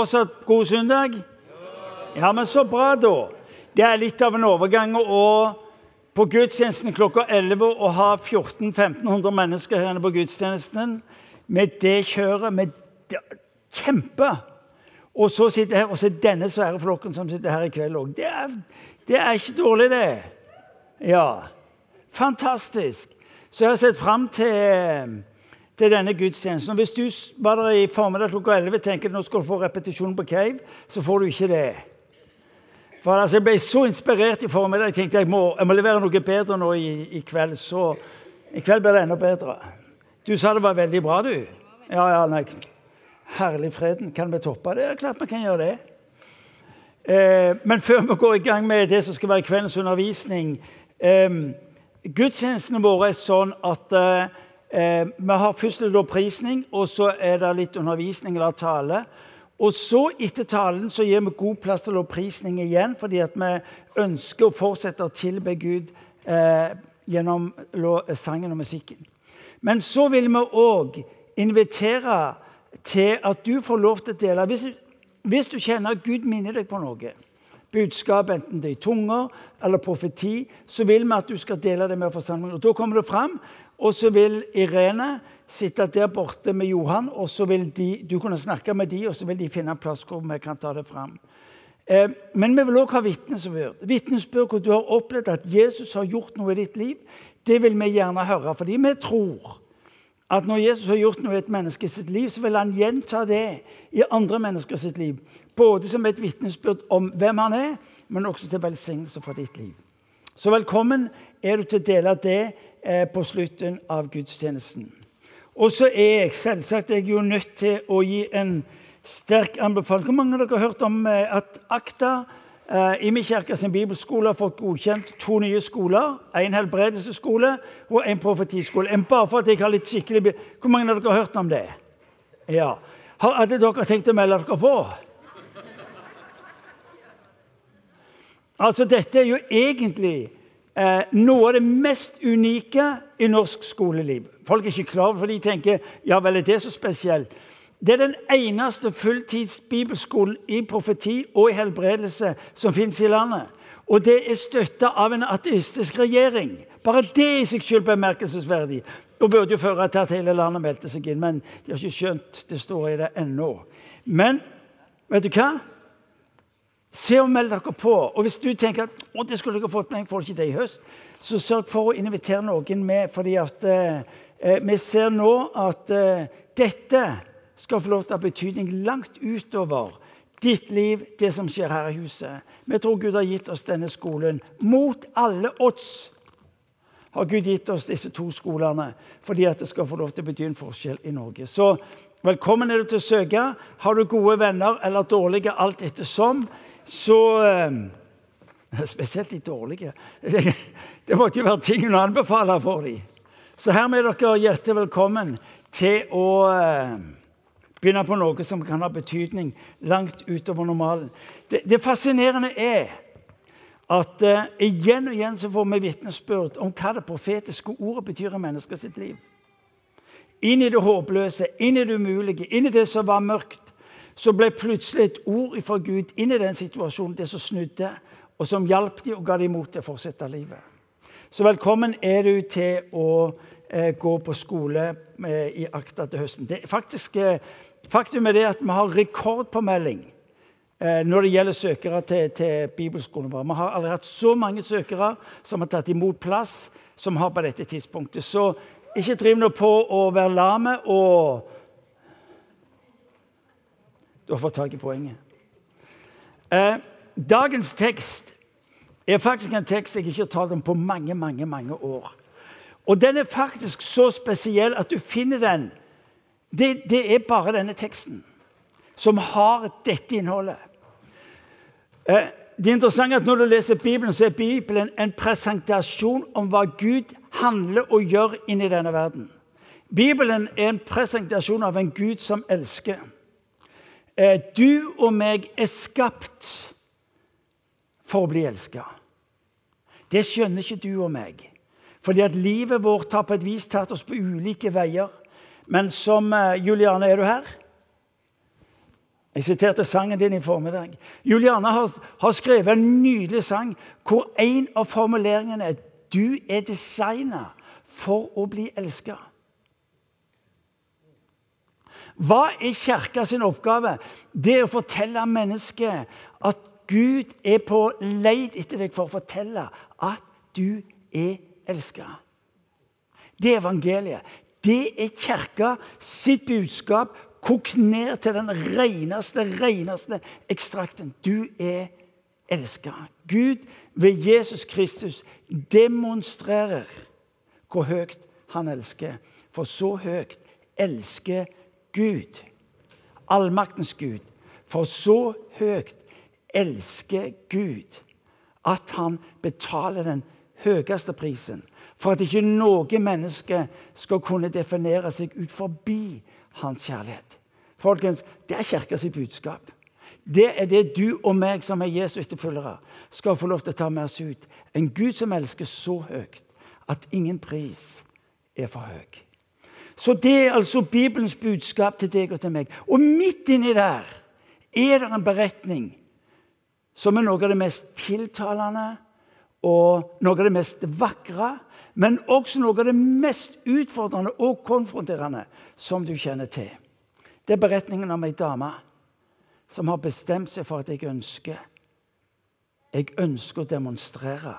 Fortsatt god søndag? Ja, men så bra, da. Det er litt av en overgang å på gudstjenesten klokka 11 å ha 1400-1500 mennesker her på gudstjenesten med det kjøret. med Kjempe! Og så sitter her, og så er denne svære flokken som sitter her i kveld òg. Det, det, er ikke dårlig, det. Ja. Fantastisk. Så jeg har sett fram til til denne gudstjenesten. Hvis du var der i formiddag klokka 11 tenker nå skal du få repetisjon på Cave, så får du ikke det. For altså, Jeg ble så inspirert i formiddag. Jeg tenkte jeg må, jeg må levere noe bedre nå i, i, kveld. Så i kveld blir det enda bedre. Du sa det var veldig bra, du. Ja, ja, nei. Herlig freden. Kan vi toppe det? Ja, klart vi kan gjøre det. Eh, men før vi går i gang med det som skal være kveldens undervisning eh, Gudstjenestene våre er sånn at eh, Eh, vi har først litt opprisning, og så er det litt undervisning eller tale. Og så, etter talen, så gir vi god plass til opprisning igjen, fordi at vi ønsker å fortsette å tilbe Gud eh, gjennom sangen og musikken. Men så vil vi òg invitere til at du får lov til å dele. Hvis hvis du kjenner at Gud minner deg på noe, budskap, enten det er i tunger eller profeti, så vil vi at du skal dele det med forsamlingen. Og Da kommer det fram, og så vil Irene sitte der borte med Johan, og så vil de, du kunne snakke med dem, og så vil de finne en plass hvor vi kan ta det fram. Eh, men vi vil også ha vitnesbyrd. Vitnesbyrd hvor du har opplevd at Jesus har gjort noe i ditt liv. Det vil vi gjerne høre, fordi vi tror at når Jesus har gjort noe i et menneske sitt liv, så vil han gjenta det i andre mennesker sitt liv. Både som et vitnesbyrd om hvem han er, men også til velsignelse for ditt liv. Så velkommen er du til å dele det på slutten av gudstjenesten. Og så er jeg selvsagt jeg er jo nødt til å gi en sterk anbefaling. Hvor mange av dere har hørt om eh, at Akta eh, i min kirke sin bibelskole har fått godkjent to nye skoler? En helbredelsesskole og en profetiskole. En bare for at jeg har litt skikkelig Hvor mange av dere har hørt om det? Ja. Har alle dere tenkt å melde dere på? Altså, dette er jo egentlig eh, noe av det mest unike i norsk skoleliv. Folk er ikke klar over for de tenker ja vel, er det så spesielt? Det er den eneste fulltidsbibelskolen i profeti og i helbredelse som finnes i landet. Og det er støtta av en ateistisk regjering. Bare det i seg selv bemerkelsesverdig. Og burde jo føre til at hele landet meldte seg inn, men de har ikke skjønt det står i det ennå. Men vet du hva? Se og meld dere på. Og hvis du tenker at å, det skulle dere fått med, jeg får ikke det i høst, så sørg for å invitere noen med. fordi at eh, eh, vi ser nå at eh, dette skal få lov til å ha betydning langt utover ditt liv, det som skjer her i huset. Vi tror Gud har gitt oss denne skolen. Mot alle odds har Gud gitt oss disse to skolene fordi at det skal få lov til å bety en forskjell i Norge. Så velkommen er du til å søke. Har du gode venner eller dårlige, alt ettersom, så eh, Spesielt de dårlige. Det, måtte jo være ting hun anbefaler for dem. Så hermed er dere hjertelig velkommen til å eh, begynne på noe som kan ha betydning langt utover normalen. Det, det fascinerende er at uh, igjen og igjen så får vi vitnesbyrd om hva det profetiske ordet betyr i menneskets liv. Inn i det håpløse, inn i det umulige, inn i det som var mørkt så ble plutselig et ord fra Gud inn i den situasjonen, det som snudde, og som hjalp dem og ga dem mot til å fortsette livet. Så velkommen er du til å eh, gå på skole eh, i Akta til høsten. Det, faktisk, eh, faktum er det at vi har rekordpåmelding eh, når det gjelder søkere til, til bibelskolen. Vi har aldri hatt så mange søkere som har tatt imot plass, som har på dette tidspunktet. Så ikke driv nå på å være lame og du har fått tak i poenget. Eh, dagens tekst er faktisk en tekst jeg ikke har talt om på mange mange, mange år. Og den er faktisk så spesiell at du finner den Det, det er bare denne teksten som har dette innholdet. Eh, det er interessant at Når du leser Bibelen, så er Bibelen en presentasjon om hva Gud handler og gjør inni denne verden. Bibelen er en presentasjon av en Gud som elsker. Eh, du og meg er skapt for å bli elska. Det skjønner ikke du og meg. Fordi at livet vårt har på et vis tatt oss på ulike veier. Men som eh, Juliane, er du her? Jeg siterte sangen din i formiddag. Juliane har, har skrevet en nydelig sang hvor en av formuleringene er du er designa for å bli elska. Hva er kirka sin oppgave? Det er å fortelle mennesket at Gud er på leit etter deg for å fortelle at du er elska. Det er evangeliet. Det er kirka sitt budskap kokt ned til den reneste, reneste ekstrakten. Du er elska. Gud ved Jesus Kristus demonstrerer hvor høyt han elsker. For så høyt elsker Gud. Allmaktens Gud. For så høyt elsker Gud at han betaler den høyeste prisen for at ikke noe menneske skal kunne definere seg ut forbi hans kjærlighet. Folkens, Det er kirkas budskap. Det er det du og meg som er Jesu etterfølgere, skal få lov til å ta med oss ut. En Gud som elsker så høyt at ingen pris er for høy. Så det er altså Bibelens budskap til deg og til meg. Og midt inni der er det en beretning som er noe av det mest tiltalende og noe av det mest vakre men også noe av det mest utfordrende og konfronterende som du kjenner til. Det er beretningen om ei dame som har bestemt seg for at jeg ønsker Jeg ønsker å demonstrere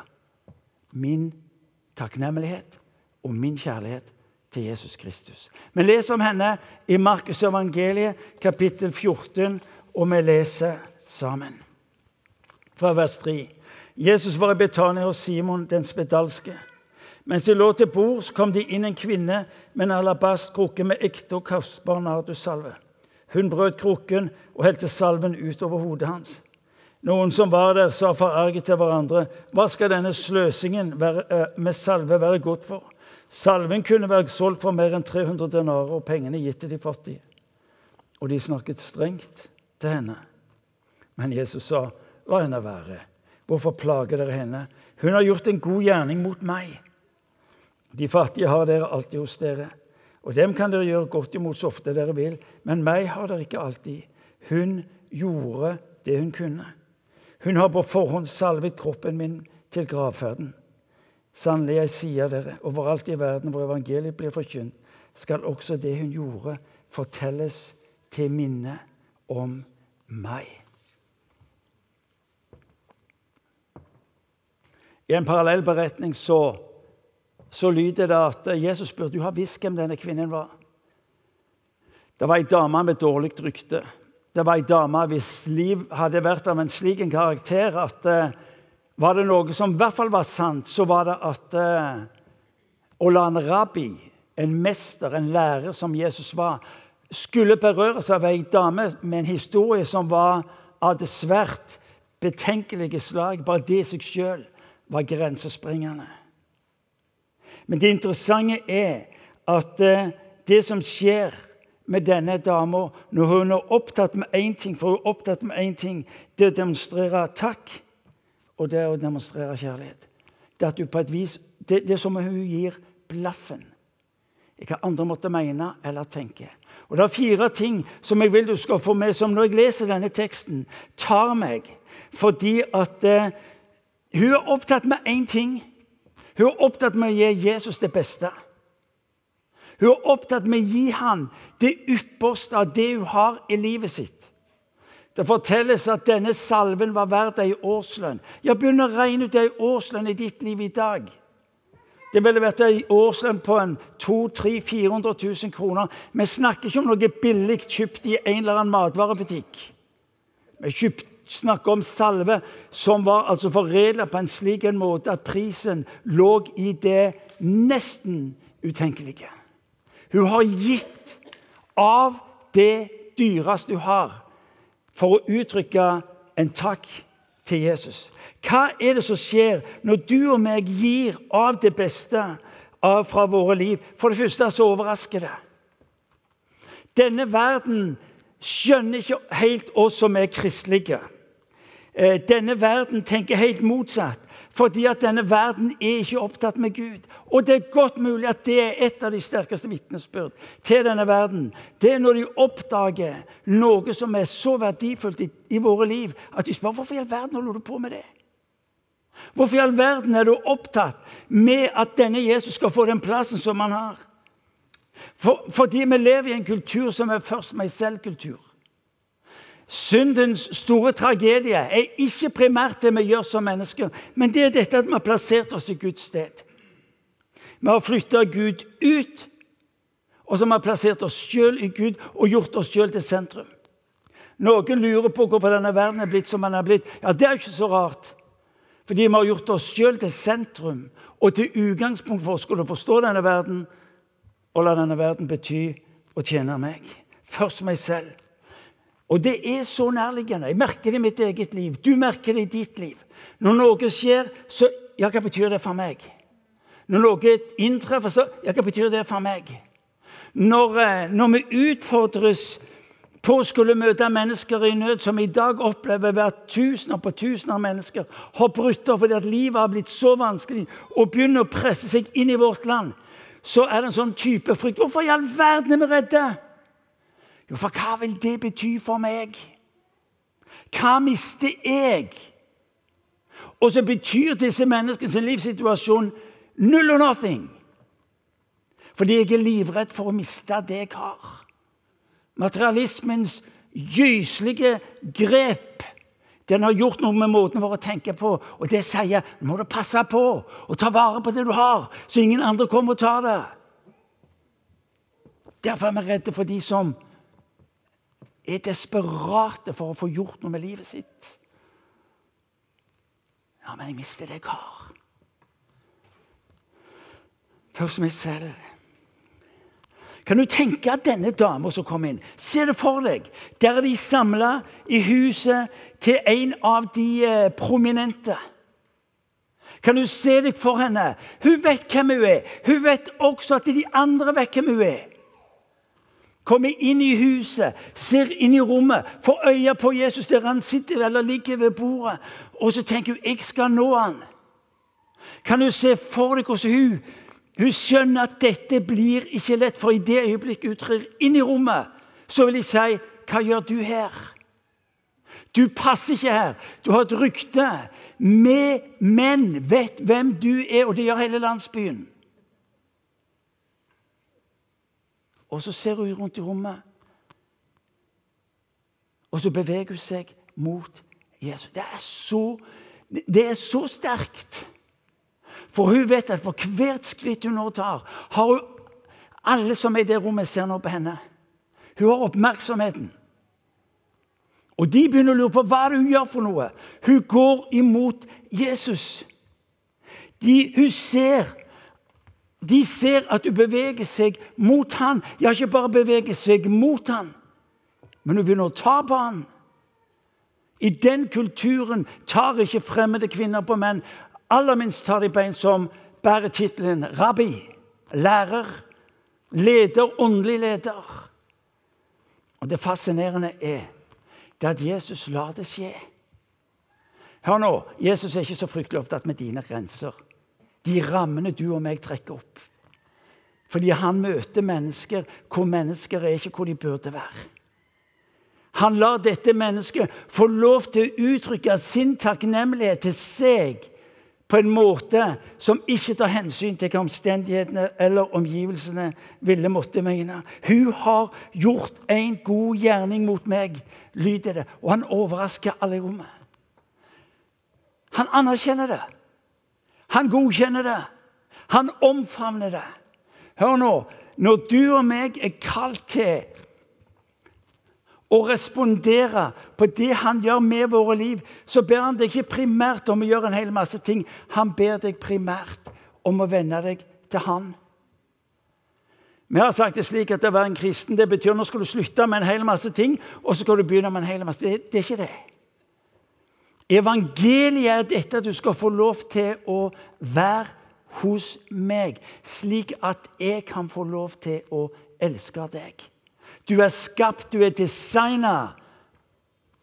min takknemlighet og min kjærlighet til Jesus Kristus. Vi leser om henne i Markus evangeliet, kapittel 14, og vi leser sammen. Fra vers 3. Jesus var i Betania hos Simon den spedalske. Mens de lå til bords, kom de inn en kvinne med en alabastkrukke med ekte og kostbar nardussalve. Hun brøt krukken og helte salven utover hodet hans. Noen som var der, sa forarget til hverandre.: Hva skal denne sløsingen uh, med salve være godt for? Salven kunne vært solgt for mer enn 300 denarer og pengene gitt til de fattige. Og de snakket strengt til henne. Men Jesus sa, la henne være. Hvorfor plager dere henne? Hun har gjort en god gjerning mot meg. De fattige har dere alltid hos dere, og dem kan dere gjøre godt imot så ofte dere vil, men meg har dere ikke alltid. Hun gjorde det hun kunne. Hun har på forhånd salvet kroppen min til gravferden. Sannelig, jeg sier dere, overalt i verden hvor evangeliet blir forkynt, skal også det hun gjorde, fortelles til minne om meg. I en parallell beretning så så lyder det at Jesus spurte du har visst hvem denne kvinnen var. Det var ei dame med dårlig rykte. Det var ei dame hvis liv hadde vært av en slik karakter at uh, var det noe som i hvert fall var sant, så var det at uh, å la en rabbi, en mester, en lærer som Jesus var, skulle berøres av ei dame med en historie som var av det svært betenkelige slag. Bare det i seg sjøl var grensespringende. Men det interessante er at eh, det som skjer med denne dama når hun er opptatt med én ting, for hun er opptatt med én ting, det å demonstrere takk, og det er å demonstrere kjærlighet. Det, vis, det, det er som om hun gir blaffen i hva andre måtte mene eller tenke. Og Det er fire ting som jeg vil du skal få med, som når jeg leser denne teksten, tar meg. Fordi at eh, hun er opptatt med én ting. Hun er opptatt med å gi Jesus det beste. Hun er opptatt med å gi ham det ypperste av det hun har i livet sitt. Det fortelles at denne salven var verdt ei årslønn. Ja, begynn å regne ut ei årslønn i ditt liv i dag. Det ville vært ei årslønn på en 200 400 000 kroner. Vi snakker ikke om noe billig kjøpt i en eller annen matvarebutikk. Vi kjøpt, snakker om salve som var altså foredla på en slik en måte at prisen lå i det nesten utenkelige. Hun har gitt av det dyreste hun har, for å uttrykke en takk til Jesus. Hva er det som skjer når du og meg gir av det beste av fra våre liv? For det første så overrasker det. Denne verden skjønner ikke helt oss som er kristelige. Eh, denne verden tenker helt motsatt. Fordi at denne verden er ikke opptatt med Gud. Og det er godt mulig at det er et av de sterkeste vitnesbyrd til denne verden. Det er når de oppdager noe som er så verdifullt i, i våre liv, at de spør hvorfor i all verden holder du på med det. Hvorfor i all verden er du opptatt med at denne Jesus skal få den plassen som han har? For, fordi vi lever i en kultur som er først meg selv-kultur. Syndens store tragedie er ikke primært det vi gjør som mennesker, men det er dette at vi har plassert oss i Guds sted. Vi har flytta Gud ut, og så har vi plassert oss sjøl i Gud og gjort oss sjøl til sentrum. Noen lurer på hvorfor denne verden er blitt som den er blitt. Ja, Det er ikke så rart. Fordi vi har gjort oss sjøl til sentrum og til utgangspunkt for å skulle forstå denne verden og la denne verden bety å tjene meg. Først meg selv. Og det er så nærliggende. Jeg merker det i mitt eget liv. Du merker det i ditt liv. Når noe skjer, så Ja, hva betyr det for meg? Når noe inntreffer, så Ja, hva betyr det for meg? Når, eh, når vi utfordres på å skulle møte mennesker i nød, som i dag opplever hvert tusener på tusener av mennesker har brutt opp fordi at livet har blitt så vanskelig og begynner å presse seg inn i vårt land, så er det en sånn type frykt. Hvorfor i all verden er vi redde? Jo, for hva vil det bety for meg? Hva mister jeg? Og så betyr disse menneskenes livssituasjon null og nothing. Fordi jeg er livredd for å miste det jeg har. Materialismens gyslige grep den har gjort noe med måten vår å tenke på. Og det sier nå må du passe på og ta vare på det du har, så ingen andre kommer og tar det. Derfor er vi redde for de som er desperate for å få gjort noe med livet sitt. Ja, men jeg mister det jeg har. Først meg selv. Kan du tenke at denne dama som kom inn Se det for deg. Der er de samla i huset til en av de eh, prominente. Kan du se deg for henne? Hun vet hvem hun er. Hun vet også at de andre vet hvem hun er kommer inn i huset, ser inn i rommet, får øye på Jesus der han sitter eller ligger ved bordet, og så tenker hun 'jeg skal nå han'. Kan du se for deg hvordan hun, hun skjønner at dette blir ikke lett, for i det øyeblikket hun trer inn i rommet, så vil jeg si 'Hva gjør du her?' Du passer ikke her. Du har et rykte. Vi menn vet hvem du er, og det gjør hele landsbyen. Og så ser hun rundt i rommet. Og så beveger hun seg mot Jesus. Det er så, det er så sterkt. For hun vet at for hvert skritt hun nå tar, har hun alle som er i det rommet, ser nå på henne. Hun har oppmerksomheten. Og de begynner å lure på hva hun gjør for noe. Hun går imot Jesus. De, hun ser de ser at du beveger seg mot han. Ja, ikke bare beveger seg mot han, men du begynner å ta på han. I den kulturen tar ikke fremmede kvinner på menn. Aller minst tar de på en som bærer tittelen rabbi, lærer, leder, åndelig leder. Og Det fascinerende er det at Jesus lar det skje. Hør nå, Jesus er ikke så fryktelig opptatt med dine grenser de rammene du og meg trekker opp. Fordi han møter mennesker hvor mennesker er ikke hvor de burde være. Han lar dette mennesket få lov til å uttrykke sin takknemlighet til seg på en måte som ikke tar hensyn til hva omstendighetene eller omgivelsene ville måtte mene. Hun har gjort en god gjerning mot meg, lyder det. Og han overrasker alle i rommet. Han anerkjenner det. Han godkjenner det. Han omfavner det. Hør nå. Når du og meg er kalt til å respondere på det han gjør med våre liv, så ber han deg ikke primært om å gjøre en hel masse ting. Han ber deg primært om å vende deg til han. Vi har sagt det slik at å være en kristen det betyr at nå skal du slutte med en hel masse ting, og så skal du begynne med en hel masse Det, det er ikke det. Evangeliet er dette at du skal få lov til å være hos meg, slik at jeg kan få lov til å elske deg. Du er skapt, du er designa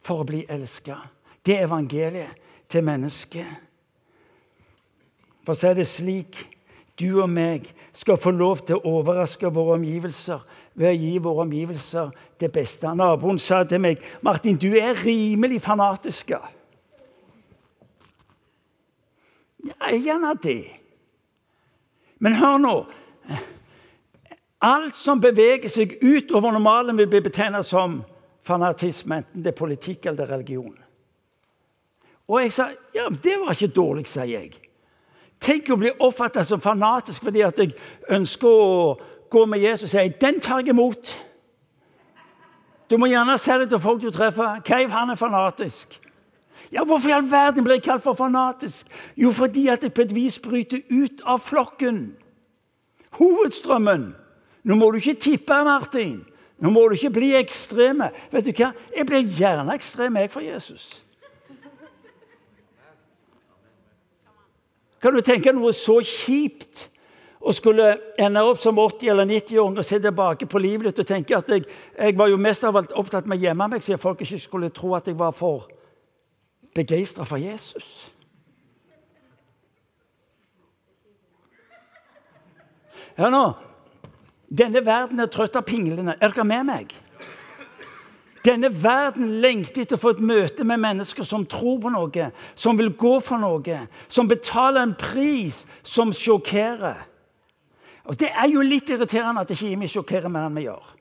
for å bli elska. Det er evangeliet til mennesket. For så er det slik du og meg skal få lov til å overraske våre omgivelser ved å gi våre omgivelser det beste. Naboen sa til meg, 'Martin, du er rimelig fanatisk.' Ja, er gjerne det. Men hør nå. Alt som beveger seg utover normalen, vil bli betegnet som fanatisme, enten det er politikk eller det er religion. Og jeg sa ja, det var ikke dårlig, sier jeg. Tenk å bli oppfattet som fanatisk fordi at jeg ønsker å gå med Jesus og si den tar jeg imot. Du må gjerne si det til folk du treffer. Keiv, han er fanatisk. Ja, Hvorfor i all verden ble jeg kalt for fanatisk? Jo, fordi at jeg på et vis bryter ut av flokken. Hovedstrømmen. Nå må du ikke tippe, Martin. Nå må du ikke bli ekstreme. Vet du hva? Jeg blir gjerne ekstrem, jeg, for Jesus. Kan du tenke noe så kjipt å skulle ende opp som 80- eller 90-åring og se tilbake på livet ditt og tenke at jeg, jeg var jo mest av alt opptatt med å gjemme meg, så folk ikke skulle tro at jeg var for begeistra for Jesus. Hør nå. Denne verden er trøtt av pinglene. Er dere med meg? Denne verden lengter etter å få et møte med mennesker som tror på noe, som vil gå for noe, som betaler en pris som sjokkerer. Og Det er jo litt irriterende at ikke Jimmy sjokkerer mer enn vi gjør.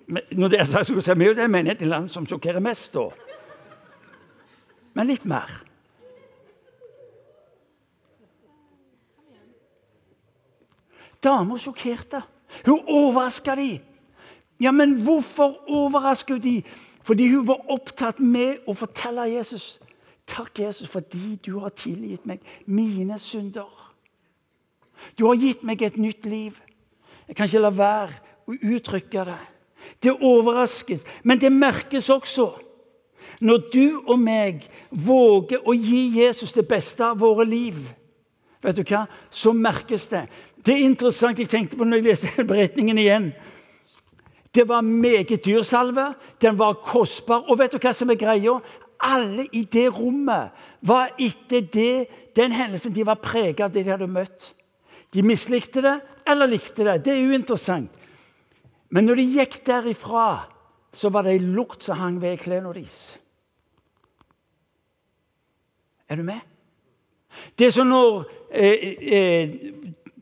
Men når det er sagt, så er jo den menigheten i landet som sjokkerer mest, da. Men litt mer. Dama sjokkerte. Hun overraska de. Ja, men hvorfor overrasker hun de? Fordi hun var opptatt med å fortelle Jesus Takk, Jesus, fordi du har tilgitt meg mine synder. Du har gitt meg et nytt liv. Jeg kan ikke la være å uttrykke det. Det overraskes, men det merkes også. Når du og meg våger å gi Jesus det beste av våre liv, vet du hva, så merkes det. Det er interessant, jeg tenkte på når jeg leste beretningen igjen. Det var meget dyr salve, den var kostbar. Og vet du hva som er greia? Alle i det rommet var etter det, den hendelsen de var preget av det de hadde møtt. De mislikte det eller likte det. Det er uinteressant. Men når de gikk derifra, så var det ei lukt som hang ved klærne deres. Er du med? Det er som når eh, eh,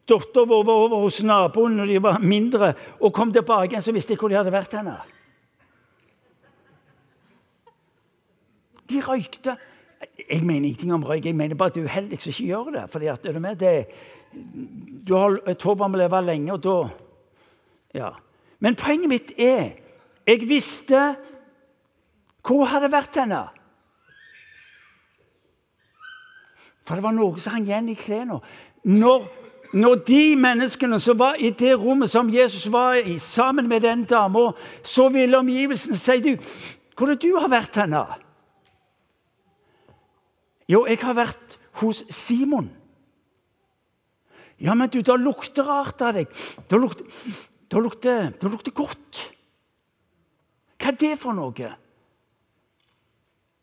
dattera vår var over hos naboen når de var mindre, og kom tilbake igjen, så visste jeg hvor de hadde vært henne. De røykte. Jeg mener ingenting om røyk, jeg mener bare at det er uheldig som ikke gjør det. fordi at, er du med? Det, du har et håp om å leve lenge, og da Ja. Men poenget mitt er jeg visste hvor hun hadde vært henne. For det var noe som hang igjen i klærne. Når, når, de menneskene som var i det rommet som Jesus var i, sammen med den dama, så ville omgivelsene si du, Hvor er det du har vært henne? Jo, jeg har vært hos Simon. Ja, men du, det lukter rart av deg. Det lukter, det lukter, det lukter godt. Hva er det for noe?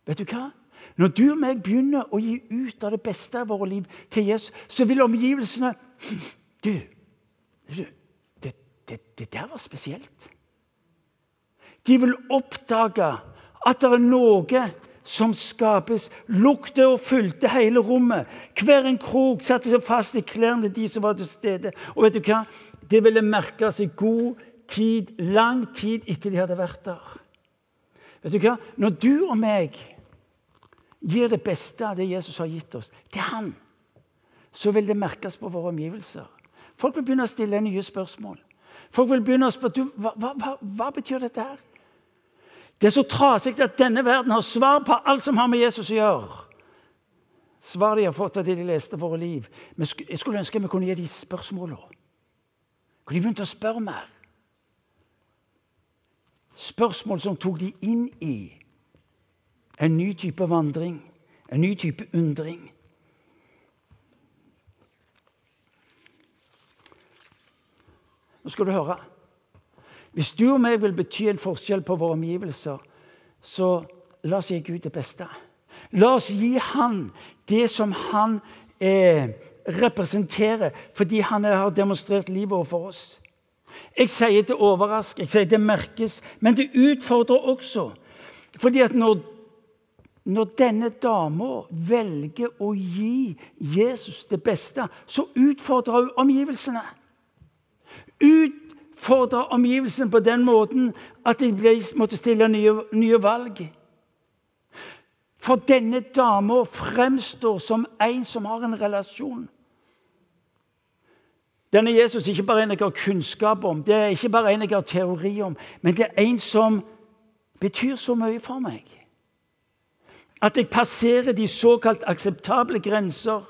Vet du hva? Når du og meg begynner å gi ut av det beste av våre liv til Jesus, så vil omgivelsene Du, du det, det, det der var spesielt. De vil oppdage at det er noe som skapes. Lukte og fylte hele rommet. Hver en krok satte seg fast i klærne de som var til stede. Og vet du hva? Det ville merkes i god tid, lang tid etter de hadde vært der. Vet du hva? Når du og meg gir det beste av det Jesus har gitt oss, til Han, så vil det merkes på våre omgivelser. Folk vil begynne å stille nye spørsmål. Folk vil begynne å spørre hva, hva, hva, betyr dette her? Det er så trasig at denne verden har svar på alt som har med Jesus å gjøre. Svar de har fått av det de leste våre liv. Men jeg skulle ønske vi kunne gi de spørsmålene. Kunne de begynte å spørre mer? Spørsmål som tok de inn i en ny type vandring, en ny type undring. Nå skal du høre. Hvis du og meg vil bety en forskjell på våre omgivelser, så la oss gi Gud det beste. La oss gi han det som han eh, representerer, fordi han har demonstrert livet overfor oss. Jeg sier det overrasker, jeg sier det merkes, men det utfordrer også. Fordi at når, når denne dama velger å gi Jesus det beste, så utfordrer hun omgivelsene. Utfordrer omgivelsene på den måten at de måtte stille nye, nye valg. For denne dama fremstår som en som har en relasjon. Denne Jesus er ikke bare en jeg har kunnskap om, det er ikke bare en jeg har teori om, men det er en som betyr så mye for meg. At jeg passerer de såkalt akseptable grenser.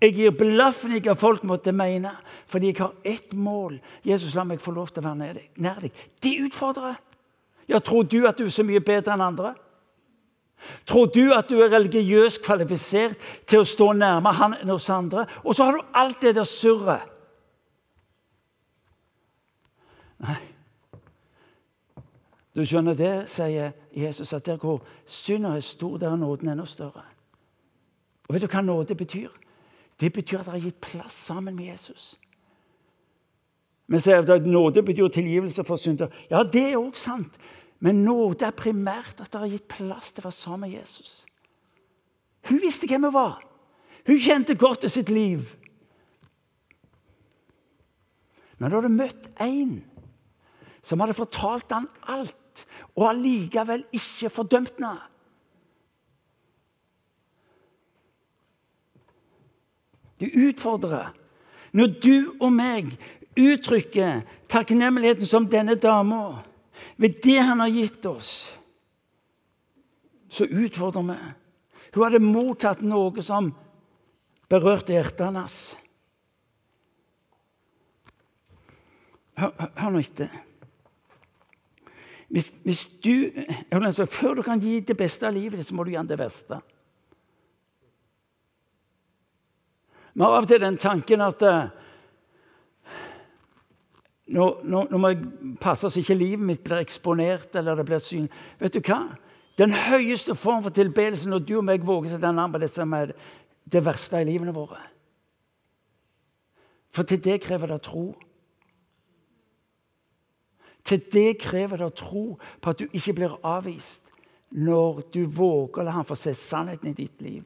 Jeg gir blaffen i hva folk måtte mene, fordi jeg har ett mål. Jesus, la meg få lov til å være nær deg. Det utfordrer. Ja, tror du at du er så mye bedre enn andre? Tror du at du er religiøst kvalifisert til å stå nærme han enn oss andre? Og så har du alt det der surret. Nei. Du skjønner det, sier Jesus, at der hvor synda er stor, der er nåden enda større. Og Vet du hva nåde betyr? Det betyr at det er gitt plass sammen med Jesus. Vi sier at nåde betyr tilgivelse for synder. Ja, det er òg sant. Men nåde er primært at det er gitt plass til å være sammen med Jesus. Hun visste hvem hun var. Hun kjente godt til sitt liv. Men da hadde møtt en som hadde fortalt han alt, og allikevel ikke fordømt henne. Det utfordrer. Når du og meg uttrykker takknemligheten som denne dama ved det han har gitt oss, så utfordrer vi. Hun hadde mottatt noe som berørte hjertet hans. Hør, hør nå etter. Hvis, hvis du, altså, før du kan gi det beste av livet, så må du gi han det verste. Vi har av og til den tanken at uh, nå, nå, nå, må jeg passe så ikke livet mitt blir eksponert eller det blir syn. Vet du hva? Den høyeste form for tilbedelse når du og meg våger sette navn på det som er det verste i livene våre. For til det krever det tro. Til det krever det tro på at du ikke blir avvist når du våger å la han få se sannheten i ditt liv.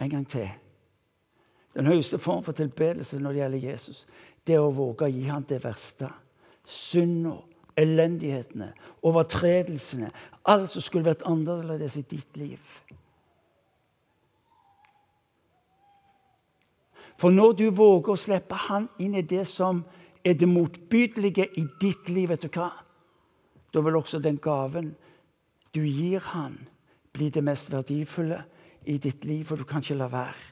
En gang til. Den høyeste form for tilbedelse når det gjelder Jesus, det er å våge å gi ham det verste. Synda, elendighetene, overtredelsene. Alt som skulle vært annerledes i ditt liv. For når du våger å slippe han inn i det som er det motbydelige i ditt liv, vet du hva? Da vil også den gaven du gir han, bli det mest verdifulle i ditt liv. For du kan ikke la være.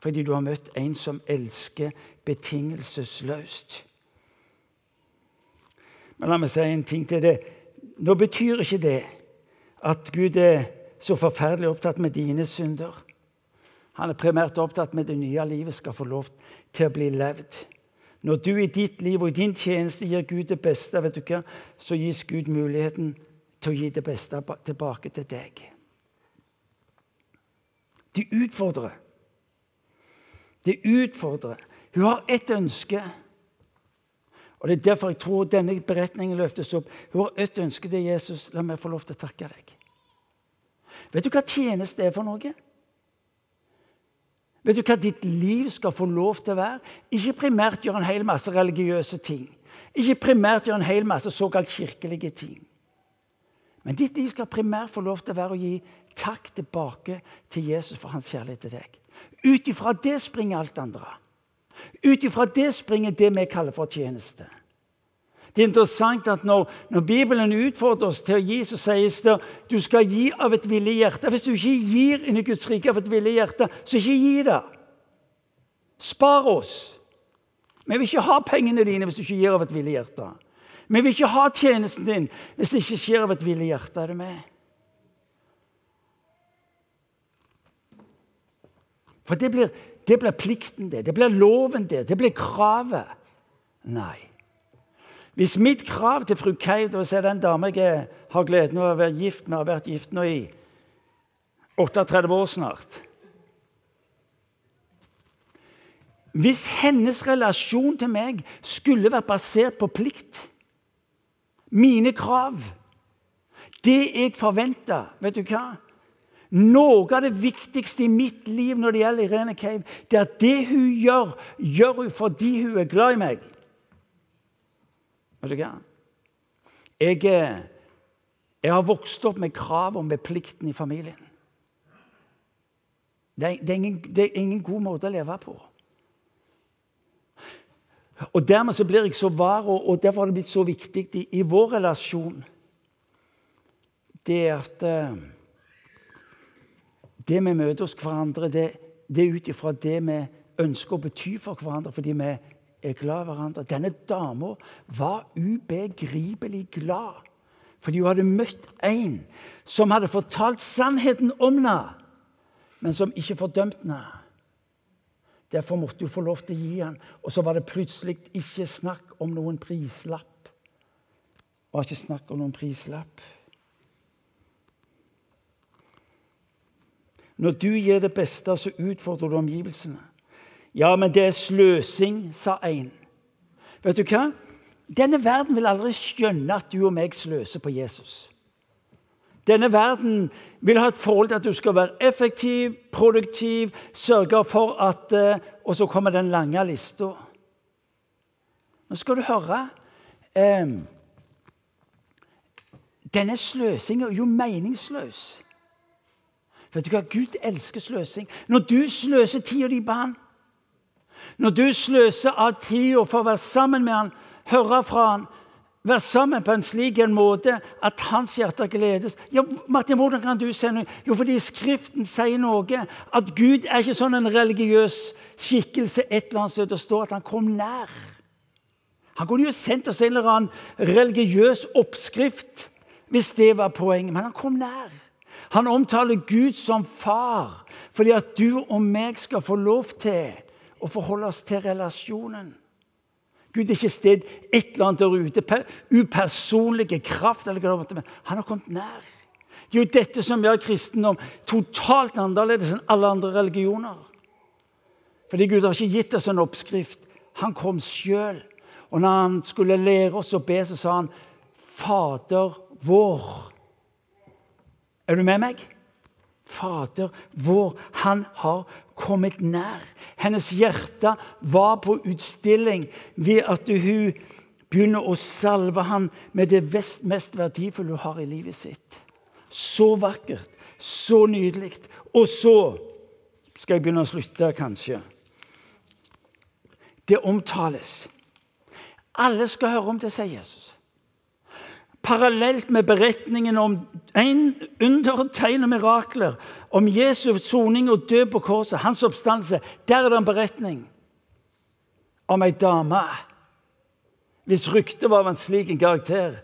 Fordi du har møtt en som elsker betingelsesløst. Men la meg si en ting til det. Nå betyr ikke det at Gud er så forferdelig opptatt med dine synder. Han er primært opptatt med det nye livet skal få lov til å bli levd. Når du i ditt liv og i din tjeneste gir Gud det beste, vet du hva, så gis Gud muligheten til å gi det beste tilbake til deg. De utfordrer. De utfordrer. Hun har ett ønske. Og Det er derfor jeg tror denne beretningen løftes opp. Hun har ett ønske til Jesus. La meg få lov til å takke deg. Vet du hva tjeneste er for noe? Vet du hva ditt liv skal få lov til å være? Ikke primært gjøre en hel masse religiøse ting. Ikke primært gjøre en hel masse såkalt kirkelige ting. Men ditt liv skal primært få lov til å være å gi takk tilbake til Jesus for hans kjærlighet til deg. Ut ifra det springer alt andre. Ut ifra det springer det vi kaller for tjeneste. Det er interessant at når, når, Bibelen utfordrer oss til å gi, så sies det du skal gi av et villig hjerte. Hvis du ikke gir inn i Guds rike av et villig hjerte, så ikke gi det. Spar oss. Vi vil ikke ha pengene dine hvis du ikke gir av et villig hjerte. Vi vil ikke ha tjenesten din hvis det ikke skjer av et villig hjerte. Er det med? For det blir, det blir plikten, det. Det blir loven, det. Det blir kravet. Nei. Hvis mitt krav til fru Keiv, dvs. den dame jeg har gleden av å være gift med, har vært gift nå i 38 år snart. Hvis hennes relasjon til meg skulle vært basert på plikt, mine krav, det jeg forventa Vet du hva? Noe av det viktigste i mitt liv når det gjelder Irene Cave, det er at det hun gjør, gjør hun fordi hun er glad i meg. Vet du hva? Jeg, eh, jeg har vokst opp med krav om plikten i familien. Det er, det, er ingen, det er, ingen, god måte å leve på. Og Dermed så blir jeg så var, og, og derfor har det blitt så viktig i, i vår relasjon Det at uh, Det vi møter hos hverandre, det, det er ut ifra det vi ønsker å bety for hverandre fordi vi er glad i hverandre. Denne dama var ubegripelig glad fordi hun hadde møtt en som hadde fortalt sannheten om henne, men som ikke fordømte henne. Derfor måtte hun få lov til å gi han. Og så var det plutselig ikke snakk om noen prislapp. Det var ikke snakk om noen prislapp. Når du gir det beste, så utfordrer du omgivelsene. Ja, men det er sløsing, sa én. Vet du hva? Denne verden vil aldri skjønne at du og meg sløser på Jesus. Denne verden vil ha et forhold til at du skal være effektiv, produktiv, sørge for at eh, Og så kommer den lange lista. Nå skal du høre Um, Denne sløsinga er jo meningsløs. Vet du hva? Gud elsker sløsing. Når du sløser tida di på han, når du sløser av tida for å være sammen med han, høre fra han, være sammen på en slik en måte at hans hjerte gledes. Ja, Martin, Hvordan kan du se noe? Jo, fordi Skriften sier noe. At Gud er ikke sånn en religiøs skikkelse et eller annet sted det står at han kom nær. Han kunne jo sendt oss en eller annen religiøs oppskrift hvis det var poenget, men han kom nær. Han omtaler Gud som far fordi at du og meg skal få lov til å forholde oss til relasjonen. Gud er ikke sted et eller annet der ute. Upersonlige kraft. eller hva det Han har kommet nær. Det er jo dette som gjør kristendom totalt annerledes enn alle andre religioner. Fordi Gud har ikke gitt oss en oppskrift. Han kom sjøl. Og når han skulle lære oss å be, så sa han, 'Fader vår'. Er du med meg? Fader vår. Han har kommet nær. Hennes hjerte var på utstilling ved at hun begynner å salve ham med det mest verdifulle hun har i livet sitt. Så vakkert, så nydelig. Og så skal jeg begynne å slutte, kanskje. Det omtales. Alle skal høre om det, sier Jesus parallelt med beretningen om en under, tegn og mirakler, om Jesu soning og død på korset, hans oppstandelse, der er det en beretning om ei dame hvis ryktet var av en slik en karakter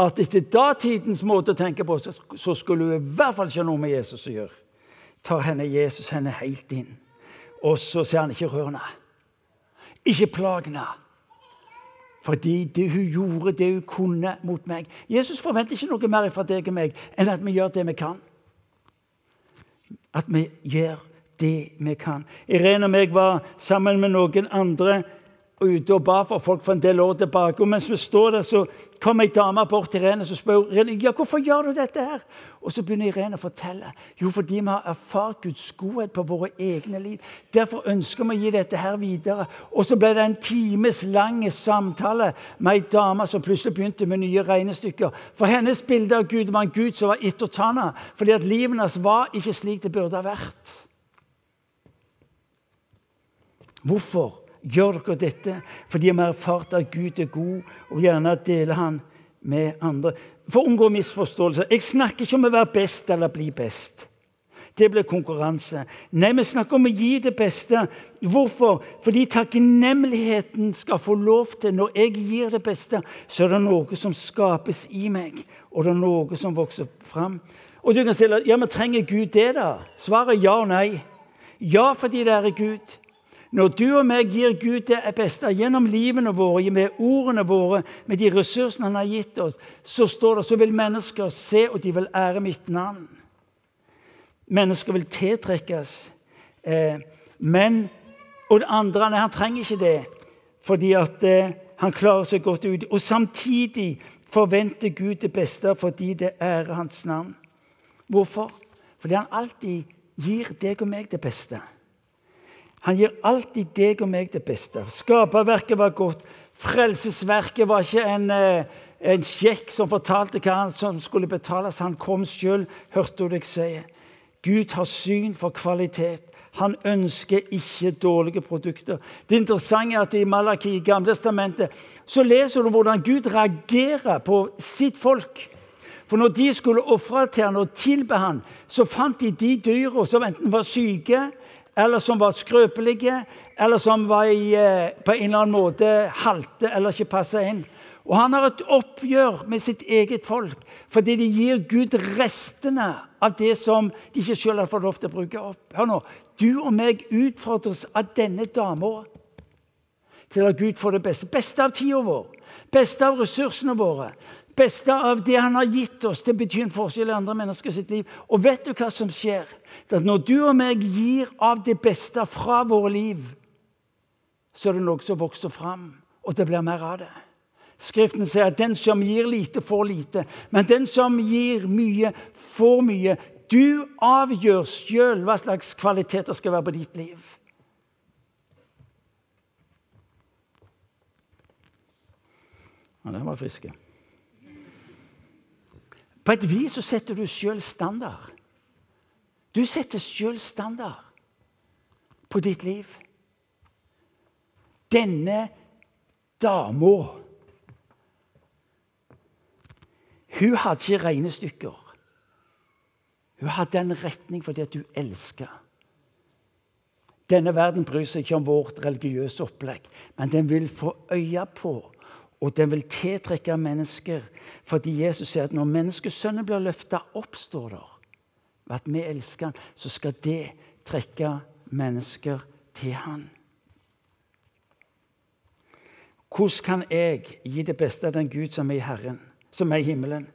at etter datidens måte å tenke på, så skulle hun i hvert fall ikke ha noe med Jesus å gjøre. Tar henne Jesus henne helt inn. Og så sier han ikke rørende. Ikke plag henne. Fordi det hun gjorde, det hun kunne mot meg. Jesus forventer ikke noe mer fra deg og meg enn at vi gjør det vi kan. At vi gjør det vi kan. Irene og meg var sammen med noen andre og ute og ba for folk for en del år tilbake. Og mens vi står der, så kommer ei dame bort til Irene og spør Irene, ja, hvorfor gjør du dette. her? Og Så begynner Irene å fortelle. Jo, fordi vi har erfart Guds godhet på våre egne liv. Derfor ønsker vi å gi dette her videre. Og så ble det en times lang samtale med ei dame som plutselig begynte med nye regnestykker. For hennes bilde av Gud var en Gud som var etter fordi at livet hennes var ikke slik det burde ha vært. Hvorfor? Gjør dere dette fordi vi har erfart at Gud er god, og gjerne deler Han med andre. For å unngå misforståelser Jeg snakker ikke om å være best eller bli best. Det blir konkurranse. Nei, vi snakker om å gi det beste. Hvorfor? Fordi takknemligheten skal få lov til Når jeg gir det beste, så er det noe som skapes i meg, og det er noe som vokser fram. Og du kan stille ja, men trenger Gud det, da? Svaret er ja og nei. Ja, fordi det er Gud. Når du og meg gir Gud det beste gjennom livene våre, med ordene våre, med de ressursene han har gitt oss, så står det, så vil mennesker se, og de vil ære mitt navn. Mennesker vil tiltrekkes. Eh, men Og det andre han trenger ikke det, fordi at eh, han klarer seg godt ut. Og samtidig forventer Gud det beste fordi det ærer hans navn. Hvorfor? Fordi han alltid gir deg og meg det beste. Han gir alltid deg og meg det beste. Skaperverket var godt. Frelsesverket var ikke en, eh, en sjekk som fortalte hva han som skulle betales. Han kom sjøl, hørte du deg sier. Gud har syn for kvalitet. Han ønsker ikke dårlige produkter. Det interessante er at i Malaki i Gamletestamentet så leser du hvordan Gud reagerer på sitt folk. For når de skulle ofre til han og tilbe han, så fant de de dyra som enten var syke, eller som var skrøpelige, eller som i, eh, på en eller annen måte halte eller ikke passa inn. Og han har et oppgjør med sitt eget folk fordi de gir Gud restene av det som de ikke selv har fått lov til å bruke opp. Hør nå, Du og meg utfordres av denne dama til at Gud får det beste. Beste av tida vår, beste av ressursene våre, beste av det han har gitt oss. Det betyr en forskjell i andre mennesker sitt liv. Og vet du hva som skjer? Det at Når du og meg gir av det beste fra våre liv, så er det noe som vokser fram, og det blir mer av det. Skriften sier at den som gir lite, får lite. Men den som gir mye, får mye. Du avgjør sjøl hva slags kvaliteter skal være på ditt liv. Ja, den var friske. På et vis så setter du sjøl standard. Du setter sjøl standard på ditt liv. Denne dama Hun hadde ikke regnestykker. Hun hadde en retning fordi at hun elska. Denne verden bryr seg ikke om vårt religiøse opplegg, men den vil få øye på, og den vil tiltrekke mennesker. Fordi Jesus sier at når menneskesønnen blir løfta opp, står der, ved at vi elsker han, så skal det trekke mennesker til han. Hvordan kan jeg gi det beste av den Gud som er i Herren? som er i himmelen.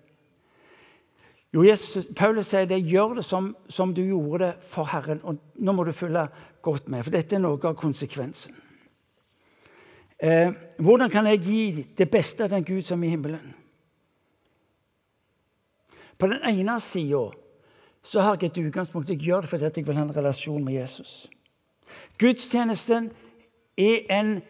Jo, Jesus, Paulus sier det, gjør det som, som, du gjorde det for Herren. Og nå må du følge godt med, for dette er noe av konsekvensen. Eh, hvordan kan jeg gi det beste av den Gud som er i himmelen? På den ene sida så har jeg et utgangspunkt. Jeg gjør det fordi jeg vil ha en relasjon med Jesus. Gudstjenesten er en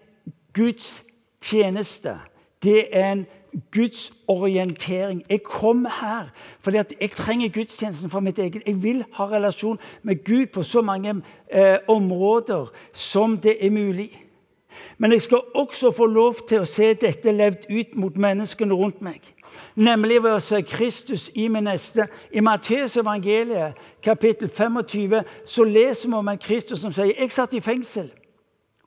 Guds tjeneste. Det er en Guds orientering. Jeg kommer her fordi jeg trenger gudstjenesten for mitt eget. Jeg vil ha relasjon med Gud på så mange eh, områder som det er mulig. Men jeg skal også få lov til å se dette levd ut mot menneskene rundt meg. Nemlig ved å se Kristus i min neste. I Matteus evangeliet, kapittel 25, så leser vi om en Kristus som sier jeg satt i fengsel,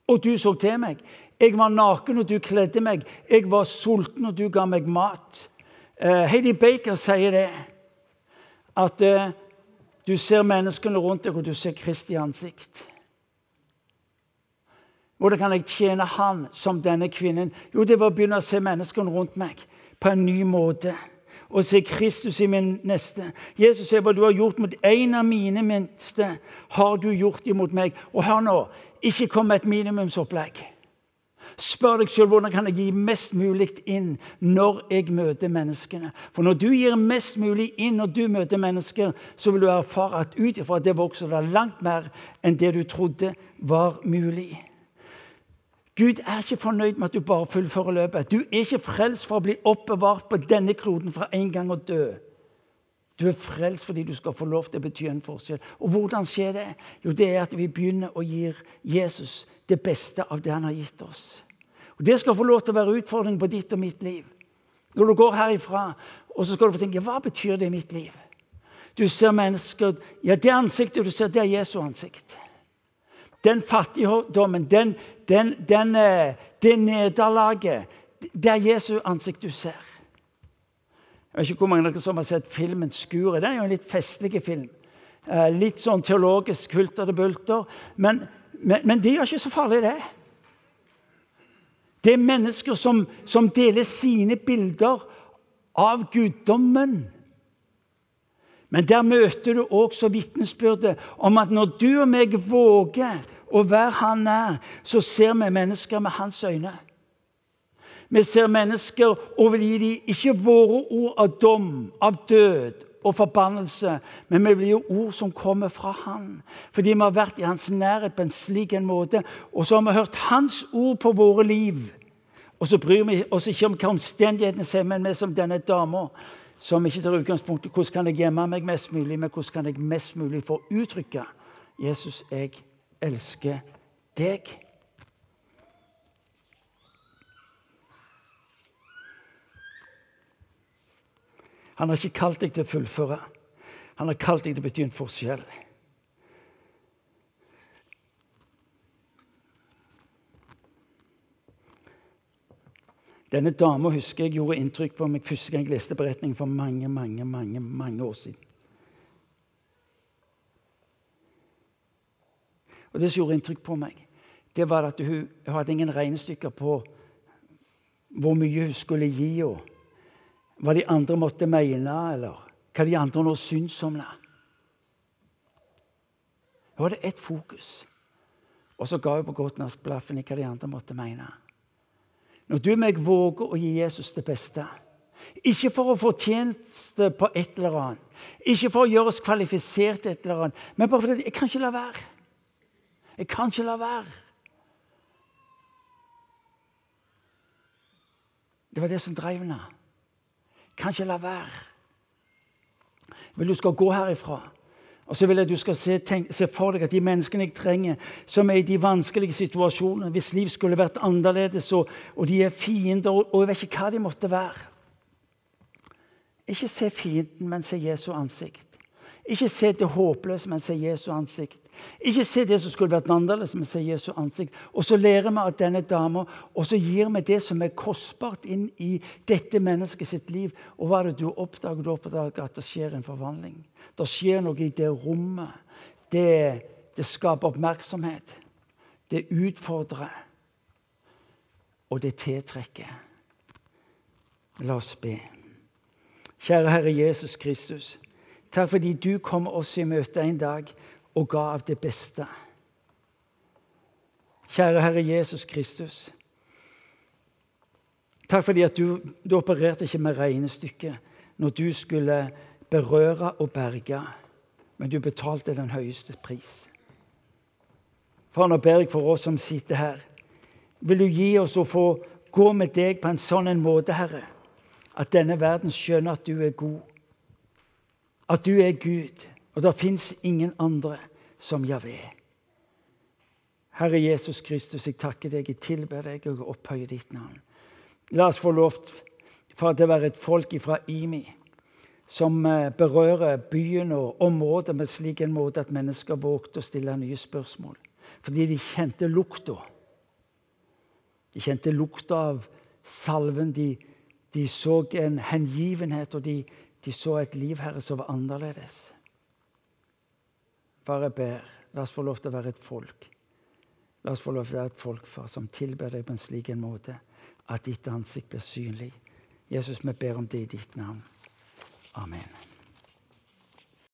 og du så til meg. Jeg var naken, og du kledde meg. Jeg var sulten, og du ga meg mat. Uh, Heidi Baker sier det. At uh, du ser menneskene rundt deg, og du ser Kristi ansikt. Hvordan kan jeg tjene Han som denne kvinnen? Jo, det var å begynne å se menneskene rundt meg på en ny måte. Og se Kristus i min neste. Jesus sier hva du har gjort mot en av mine minste, har du gjort imot meg. Og hør nå, ikke kom med et minimumsopplegg. Spør deg selv hvordan kan jeg gi mest mulig inn når jeg møter menneskene. For når du gir mest mulig inn når du møter mennesker, så vil du erfare at ut ifra det vokser det langt mer enn det du trodde var mulig. Gud er ikke fornøyd med at du bare fullfører løpet. Du er ikke frelst for å bli oppbevart på denne kloden fra en gang å dø. Du er frelst fordi du skal få lov til å bety en forskjell. Og hvordan skjer det? Jo, det er at vi begynner å gi Jesus det beste av det han har gitt oss. Og Det skal få lov til å være utfordringen på ditt og mitt liv. Når du går herifra, og så skal du få tenke hva betyr det i mitt liv? Du ser mennesker Ja, det ansiktet du ser, det er Jesu ansikt. Den fattigdommen, den, den, den, eh, det nederlaget, det er Jesu ansikt du ser. Jeg vet ikke hvor mange av dere som har sett filmen 'Skuret'. Den er jo en litt festlig film. Eh, litt sånn teologisk hulter bulter. Men, men, men det gjør ikke så farlig, det. Det er mennesker som, som deler sine bilder av guddommen. Men der møter du også vitnesbyrdet om at når du og meg våger å være Han nær, så ser vi mennesker med Hans øyne. Vi ser mennesker og vil gi dem ikke våre ord av dom, av død og forbannelse, men vi vil gi ord som kommer fra Han. Fordi vi har vært i Hans nærhet på en slik en måte, og så har vi hørt Hans ord på våre liv. Og så bryr vi oss ikke om hva omstendighetene sier, men vi som denne dama som ikke tar utgangspunkt i hvordan kan jeg gjemme meg mest mulig, men hvordan kan jeg mest mulig få uttrykke Jesus, jeg elsker deg. Han har ikke kalt deg til å fullføre. Han har kalt deg til å bety en forskjell. Denne dama husker jeg gjorde inntrykk på meg første gang jeg leste beretningen for mange, mange, mange, mange år siden. Og Det som gjorde inntrykk på meg, det var at hun, hadde ingen regnestykker på hvor mye hun skulle gi henne. Hva de andre måtte mene, eller hva de andre nå syntes om det. Hun hadde ett fokus, og så ga hun på godt norsk blaffen i hva de andre måtte mene. Når du og meg våger å gi Jesus det beste Ikke for å få tjeneste på et eller annet, ikke for å gjøre oss kvalifisert til et eller annet, men bare fordi jeg kan ikke la være. Jeg kan ikke la være. Det var det som drev henne. Jeg kan ikke la være. Vil du skal gå herifra og så vil jeg at du skal se, tenk, se, for deg at de menneskene jeg trenger, som er i de vanskelige situasjonene, hvis liv skulle vært annerledes, og, og de er fiender, og, og, jeg vet ikke hva de måtte være Ikke se fienden, men se Jesu ansikt. Ikke se det håpløse, men se Jesu ansikt. Ikke se det som skulle vært annerledes, men se Jesu ansikt. Og så lærer vi at denne dama, og så gir vi det som er kostbart, inn i dette mennesket sitt liv. Og hva er det du oppdager? Du oppdager at det skjer en forvandling. Det skjer noe i det rommet. Det, det skaper oppmerksomhet. Det utfordrer. Og det tiltrekker. La oss be. Kjære Herre Jesus Kristus. Takk fordi du kom oss i møte en dag og ga av det beste. Kjære Herre Jesus Kristus. Takk fordi at du, du opererte ikke med regnestykket når du skulle berøre og berge, men du betalte den høyeste pris. Far, nå ber jeg for oss som sitter her. Vil du gi oss å få gå med deg på en sånn en måte, Herre, at denne verden skjønner at du er god, at du er Gud, og det fins ingen andre som Javé. Herre Jesus Kristus, jeg takker deg, jeg tilber deg og opphøyer ditt navn. La oss få lov for at det være et folk fra Imi som eh, berører byen og området med slik en måte at mennesker vågte å stille nye spørsmål. Fordi de kjente lukta. De kjente lukta av salven. De, de så en hengivenhet, og de, de så et liv, Herre, som var annerledes. Bare ber, la oss få lov til å være et folk. La oss få lov til å være et folk far, som tilber deg på en slik en måte at ditt ansikt blir synlig. Jesus, vi ber om det i ditt navn. Amen.